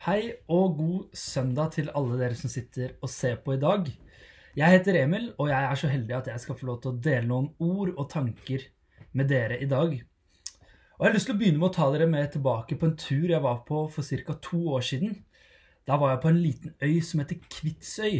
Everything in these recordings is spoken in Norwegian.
Hei og god søndag til alle dere som sitter og ser på i dag. Jeg heter Emil, og jeg er så heldig at jeg skal få lov til å dele noen ord og tanker med dere i dag. Og Jeg har lyst til å begynne med å ta dere med tilbake på en tur jeg var på for ca. to år siden. Da var jeg på en liten øy som heter Kvitsøy.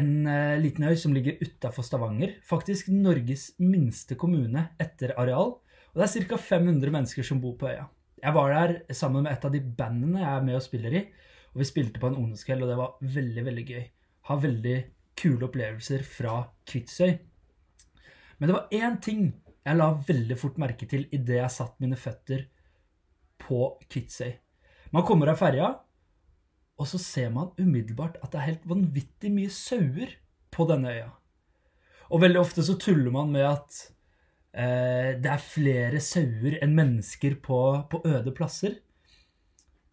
En uh, liten øy som ligger utafor Stavanger. Faktisk Norges minste kommune etter areal. Og det er ca. 500 mennesker som bor på øya. Jeg var der sammen med et av de bandene jeg er med og spiller i. Og vi spilte på en ungdomskveld, og det var veldig, veldig gøy. Ha veldig kule opplevelser fra Kvitsøy. Men det var én ting jeg la veldig fort merke til idet jeg satt mine føtter på Kvitsøy. Man kommer av ferja, og så ser man umiddelbart at det er helt vanvittig mye sauer på denne øya. Og veldig ofte så tuller man med at det er flere sauer enn mennesker på, på, øde plasser.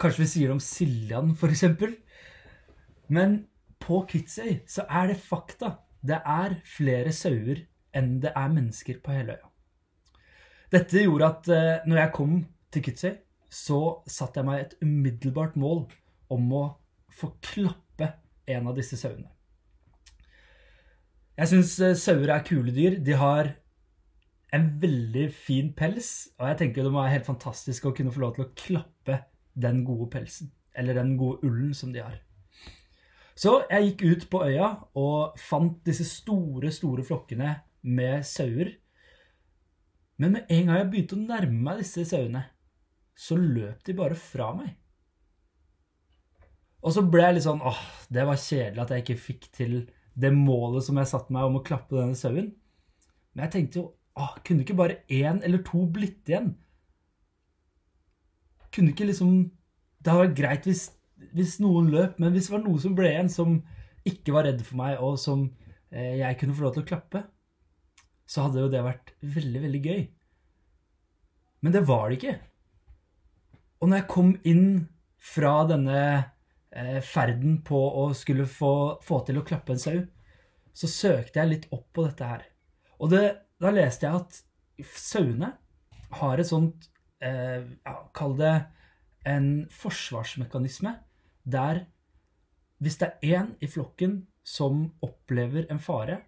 Kanskje vi sier det om Siljan, f.eks. Men på Kvitsøy så er det fakta. Det er flere sauer enn det er mennesker på hele øya. Dette gjorde at eh, når jeg kom til Kvitsøy, så satte jeg meg et umiddelbart mål om å få klappe en av disse sauene. Jeg syns eh, sauer er kule dyr. De har en veldig fin pels, og jeg tenker det må være helt fantastisk å kunne få lov til å klappe den gode pelsen. Eller den gode ullen som de har. Så jeg gikk ut på øya og fant disse store, store flokkene med sauer. Men med en gang jeg begynte å nærme meg disse sauene, så løp de bare fra meg. Og så ble jeg litt sånn åh, det var kjedelig at jeg ikke fikk til det målet som jeg satte meg om å klappe denne sauen. Men jeg tenkte jo Åh, kunne ikke bare én eller to blitt igjen? Kunne ikke liksom Det hadde vært greit hvis, hvis, noen løp, men hvis det var noe som ble igjen, som ikke var redd for meg, og som eh, jeg kunne få lov til å klappe, så hadde jo det vært veldig, veldig gøy. Men det var det ikke. Og når jeg kom inn fra denne eh, ferden på å skulle få, få til å klappe en sau, så søkte jeg litt opp på dette her. Og det da leste jeg at sauene har et sånt eh, Kall det en forsvarsmekanisme der hvis det er én i flokken som opplever en fare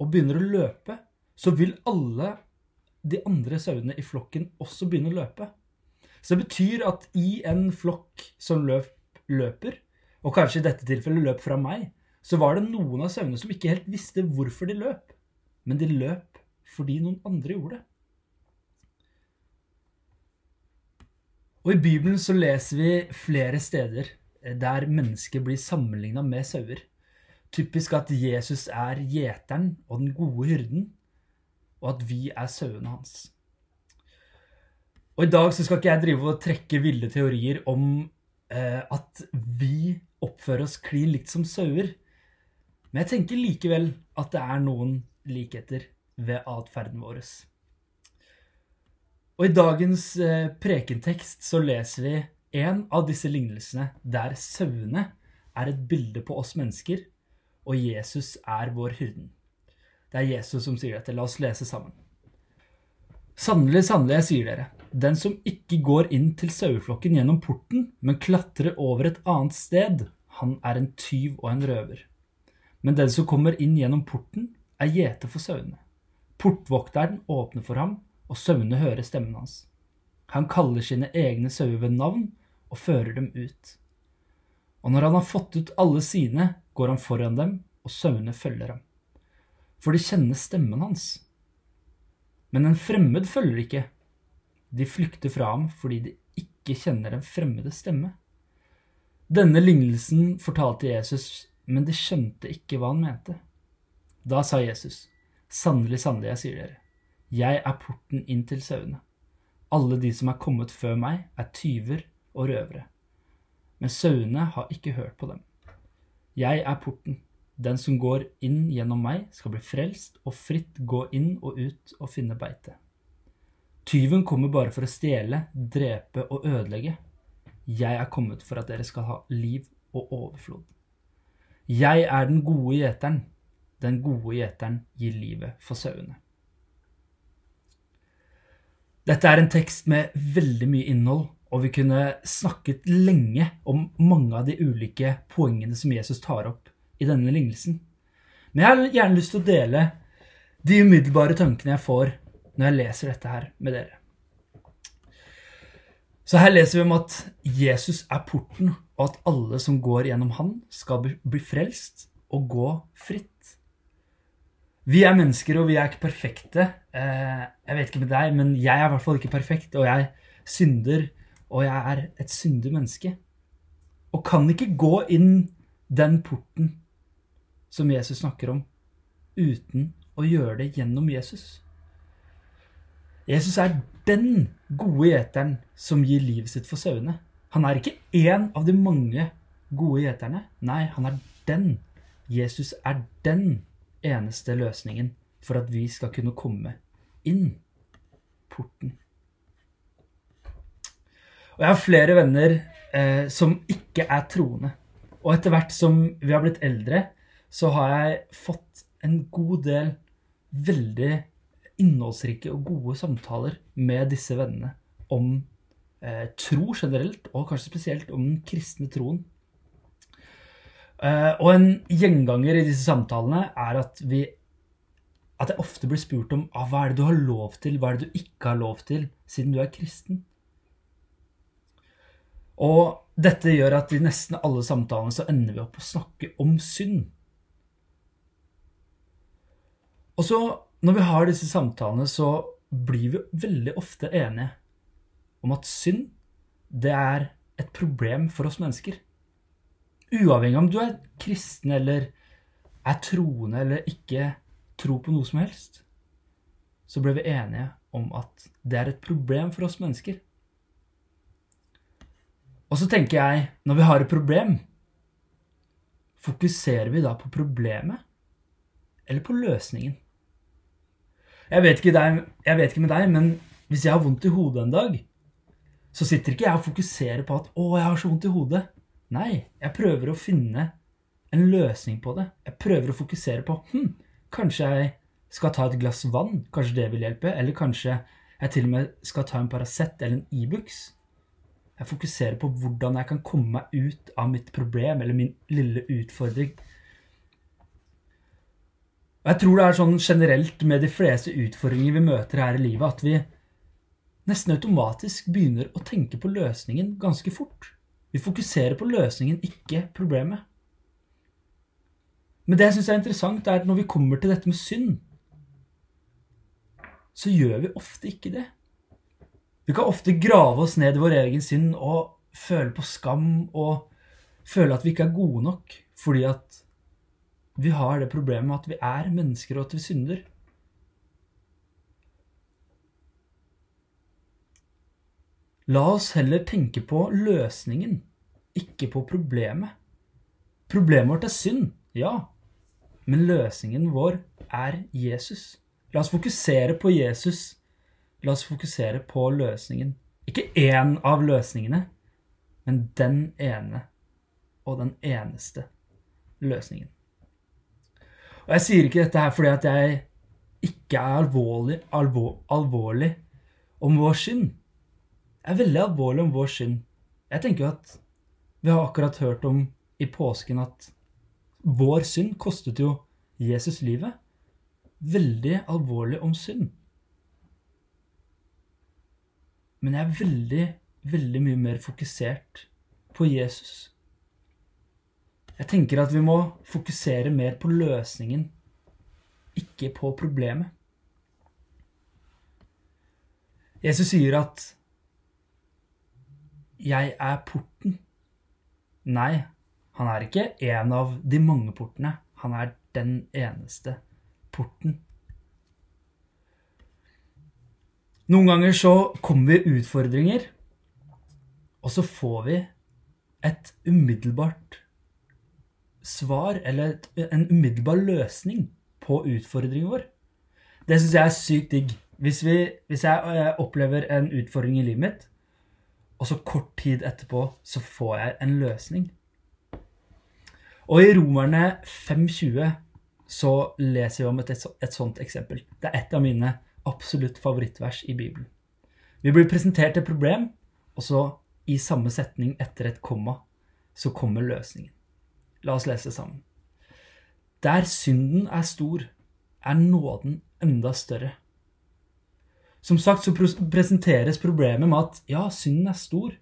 og begynner å løpe, så vil alle de andre sauene i flokken også begynne å løpe. Så det betyr at i en flokk som løp, løper, og kanskje i dette tilfellet løp fra meg, så var det noen av sauene som ikke helt visste hvorfor de løp. Men de løp fordi noen andre gjorde det. Og I Bibelen så leser vi flere steder der mennesker blir sammenligna med sauer. Typisk at Jesus er gjeteren og den gode hyrden, og at vi er sauene hans. Og I dag så skal ikke jeg drive og trekke ville teorier om eh, at vi oppfører oss klin likt som sauer. Men jeg tenker likevel at det er noen likheter ved atferden vår. Og I dagens eh, prekentekst så leser vi en av disse lignelsene der sauene er et bilde på oss mennesker, og Jesus er vår hyrden. Det er Jesus som sier dette. La oss lese sammen. Sannelig, sannelig, jeg sier dere, den som ikke går inn til saueflokken gjennom porten, men klatrer over et annet sted, han er en tyv og en røver. Men den som kommer inn gjennom porten, er gjeter for sauene. Portvokteren åpner for ham, og sauene hører stemmen hans. Han kaller sine egne sauer ved navn og fører dem ut. Og når han har fått ut alle sine, går han foran dem, og sauene følger ham. For de kjenner stemmen hans. Men en fremmed følger ikke. De flykter fra ham fordi de ikke kjenner en fremmede stemme. Denne lignelsen fortalte Jesus, men de skjønte ikke hva han mente. Da sa Jesus, Sannelig, sannelig, jeg sier dere, jeg er porten inn til sauene. Alle de som er kommet før meg, er tyver og røvere. Men sauene har ikke hørt på dem. Jeg er porten. Den som går inn gjennom meg, skal bli frelst og fritt gå inn og ut og finne beite. Tyven kommer bare for å stjele, drepe og ødelegge. Jeg er kommet for at dere skal ha liv og overflod. Jeg er den gode gjeteren. Den gode gjeteren gir livet for sauene. Dette er en tekst med veldig mye innhold, og vi kunne snakket lenge om mange av de ulike poengene som Jesus tar opp i denne lignelsen. Men jeg har gjerne lyst til å dele de umiddelbare tankene jeg får når jeg leser dette her med dere. Så her leser vi om at Jesus er porten, og at alle som går gjennom han, skal bli frelst og gå fritt. Vi er mennesker, og vi er ikke perfekte. Eh, jeg vet ikke med deg, men jeg er i hvert fall ikke perfekt, og jeg synder og jeg er et syndig menneske. Og kan ikke gå inn den porten som Jesus snakker om, uten å gjøre det gjennom Jesus. Jesus er den gode gjeteren som gir livet sitt for sauene. Han er ikke én av de mange gode gjeterne. Nei, han er den. Jesus er den eneste løsningen for at vi skal kunne komme inn porten. Og jeg har flere venner eh, som ikke er troende. Og etter hvert som vi har blitt eldre, så har jeg fått en god del veldig innholdsrike og gode samtaler med disse vennene om eh, tro generelt, og kanskje spesielt om den kristne troen. Eh, og en gjenganger i disse samtalene er at vi at jeg ofte blir spurt om ah, hva er det du har lov til, hva er det du ikke har lov til, siden du er kristen. Og dette gjør at i nesten alle samtalene så ender vi opp å snakke om synd. Og så, når vi har disse samtalene, så blir vi veldig ofte enige om at synd, det er et problem for oss mennesker. Uavhengig om du er kristen eller er troende eller ikke tror på noe som helst, så ble vi enige om at det er et problem for oss mennesker. Og så tenker jeg, når vi har et problem, fokuserer vi da på problemet eller på løsningen? Jeg vet, deg, jeg vet ikke med deg, men hvis jeg har vondt i hodet en dag, så sitter ikke jeg og fokuserer på at 'Å, jeg har så vondt i hodet'. Nei, jeg prøver å finne en løsning på det. Jeg prøver å fokusere på hm, kanskje jeg skal ta et glass vann. Kanskje det vil hjelpe. Eller kanskje jeg til og med skal ta en Paracet eller en Ibux. E jeg fokuserer på hvordan jeg kan komme meg ut av mitt problem eller min lille utfordring. Og Jeg tror det er sånn generelt med de fleste utfordringer vi møter her i livet, at vi nesten automatisk begynner å tenke på løsningen ganske fort. Vi fokuserer på løsningen, ikke problemet. Men det jeg syns er interessant, er at når vi kommer til dette med synd, så gjør vi ofte ikke det. Vi kan ofte grave oss ned i vår egen synd og føle på skam og føle at vi ikke er gode nok fordi at vi har det problemet at vi er mennesker og at vi synder. La oss heller tenke på løsningen, ikke på problemet. Problemet vårt er synd, ja, men løsningen vår er Jesus. La oss fokusere på Jesus La oss fokusere på løsningen. Ikke én av løsningene, men den ene og den eneste løsningen. Og jeg sier ikke dette her fordi at jeg ikke er alvorlig, alvor, alvorlig om vår synd. Er veldig alvorlig om vår synd. Jeg tenker jo at vi har akkurat hørt om i påsken at vår synd kostet jo Jesus livet. Veldig alvorlig om synd. Men jeg er veldig, veldig mye mer fokusert på Jesus. Jeg tenker at vi må fokusere mer på løsningen, ikke på problemet. Jesus sier at 'jeg er porten'. Nei, han er ikke en av de mange portene. Han er den eneste porten. Noen ganger så kommer vi utfordringer, og så får vi et umiddelbart svar, eller en umiddelbar løsning på utfordringen vår. Det syns jeg er sykt digg. Hvis, vi, hvis jeg eh, opplever en utfordring i livet mitt, og så kort tid etterpå så får jeg en løsning. Og i Romerne 5.20 så leser vi om et, et sånt eksempel. Det er et av mine absolutt favorittvers i Bibelen. Vi blir presentert et problem, Og så, i samme setning etter et komma, så kommer løsningen. La oss lese sammen. Der synden er stor, er nåden enda større. Som sagt så presenteres problemet med at ja, synden er stor.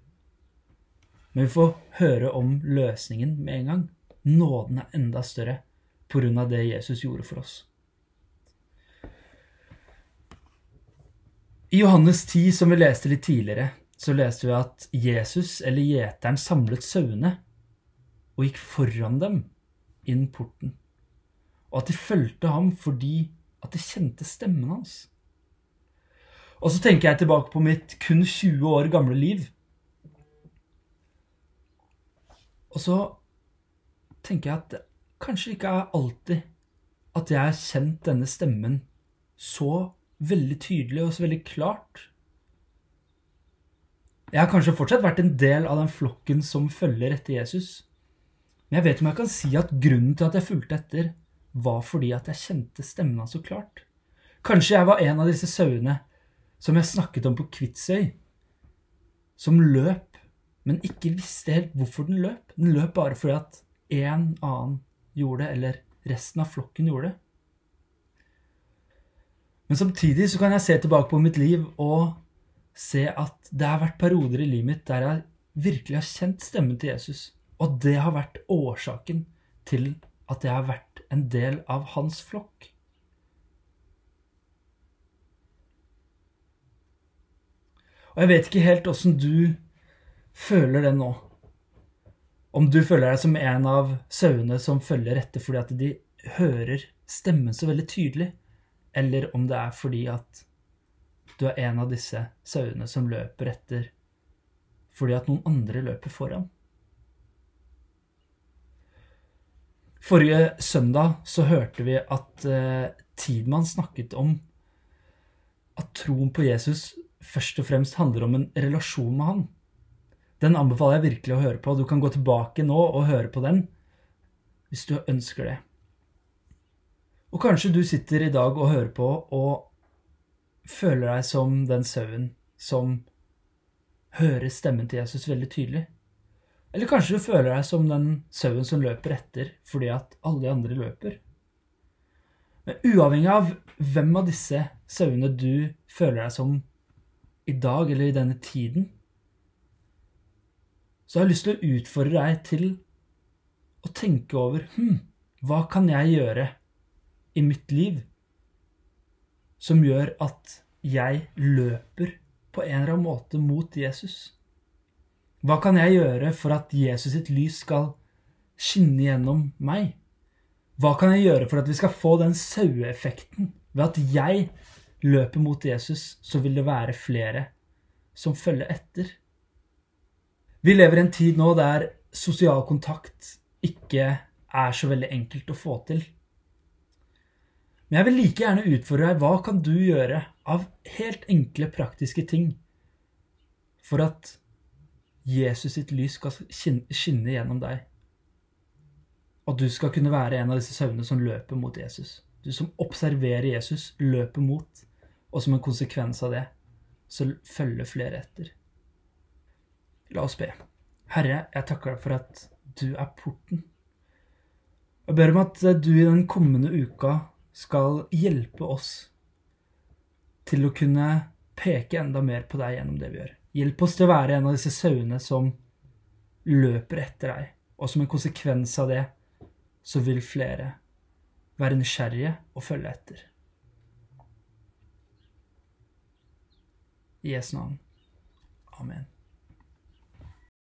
Men vi får høre om løsningen med en gang. Nåden er enda større pga. det Jesus gjorde for oss. I Johannes 10, som vi leste litt tidligere, så leste vi at Jesus, eller gjeteren, samlet sauene og gikk foran dem inn porten, og at de fulgte ham fordi at de kjente stemmen hans. Og så tenker jeg tilbake på mitt kun 20 år gamle liv. Og så tenker jeg at det kanskje ikke er alltid at jeg har kjent denne stemmen så veldig tydelig og så veldig klart. Jeg har kanskje fortsatt vært en del av den flokken som følger etter Jesus. Men jeg vet om jeg kan si at grunnen til at jeg fulgte etter, var fordi at jeg kjente stemmen hans så klart. Kanskje jeg var en av disse sauene som jeg snakket om på Kvitsøy, som løp, men ikke visste helt hvorfor den løp. Den løp bare fordi at en annen gjorde det, eller resten av flokken gjorde det. Men samtidig så kan jeg se tilbake på mitt liv og se at det har vært perioder i livet mitt der jeg virkelig har kjent stemmen til Jesus. Og det har vært årsaken til at jeg har vært en del av hans flokk. Og jeg vet ikke helt åssen du føler det nå. Om du føler deg som en av sauene som følger etter fordi at de hører stemmen så veldig tydelig, eller om det er fordi at du er en av disse sauene som løper etter fordi at noen andre løper foran. Forrige søndag så hørte vi at uh, Tidmann snakket om at troen på Jesus først og fremst handler om en relasjon med han. Den anbefaler jeg virkelig å høre på. Du kan gå tilbake nå og høre på den hvis du ønsker det. Og kanskje du sitter i dag og hører på og føler deg som den sauen som hører stemmen til Jesus veldig tydelig. Eller kanskje du føler deg som den sauen som løper etter fordi at alle de andre løper. Men uavhengig av hvem av disse sauene du føler deg som i dag eller i denne tiden, så jeg har lyst til å utfordre deg til å tenke over hm, hva kan jeg gjøre i mitt liv som gjør at jeg løper på en eller annen måte mot Jesus? Hva kan jeg gjøre for at Jesus sitt lys skal skinne gjennom meg? Hva kan jeg gjøre for at vi skal få den saueeffekten ved at jeg løper mot Jesus, så vil det være flere som følger etter. Vi lever i en tid nå der sosial kontakt ikke er så veldig enkelt å få til. Men jeg vil like gjerne utfordre deg hva kan du gjøre av helt enkle, praktiske ting for at Jesus sitt lys skal skinne gjennom deg? Og du skal kunne være en av disse sauene som løper mot Jesus. Du som observerer Jesus, løper mot og som en konsekvens av det så følger flere etter. La oss be. Herre, jeg takker deg for at du er porten. Jeg ber om at du i den kommende uka skal hjelpe oss til å kunne peke enda mer på deg gjennom det vi gjør. Hjelp oss til å være en av disse sauene som løper etter deg, og som en konsekvens av det så vil flere være nysgjerrige og følge etter. I Jesu navn. Amen.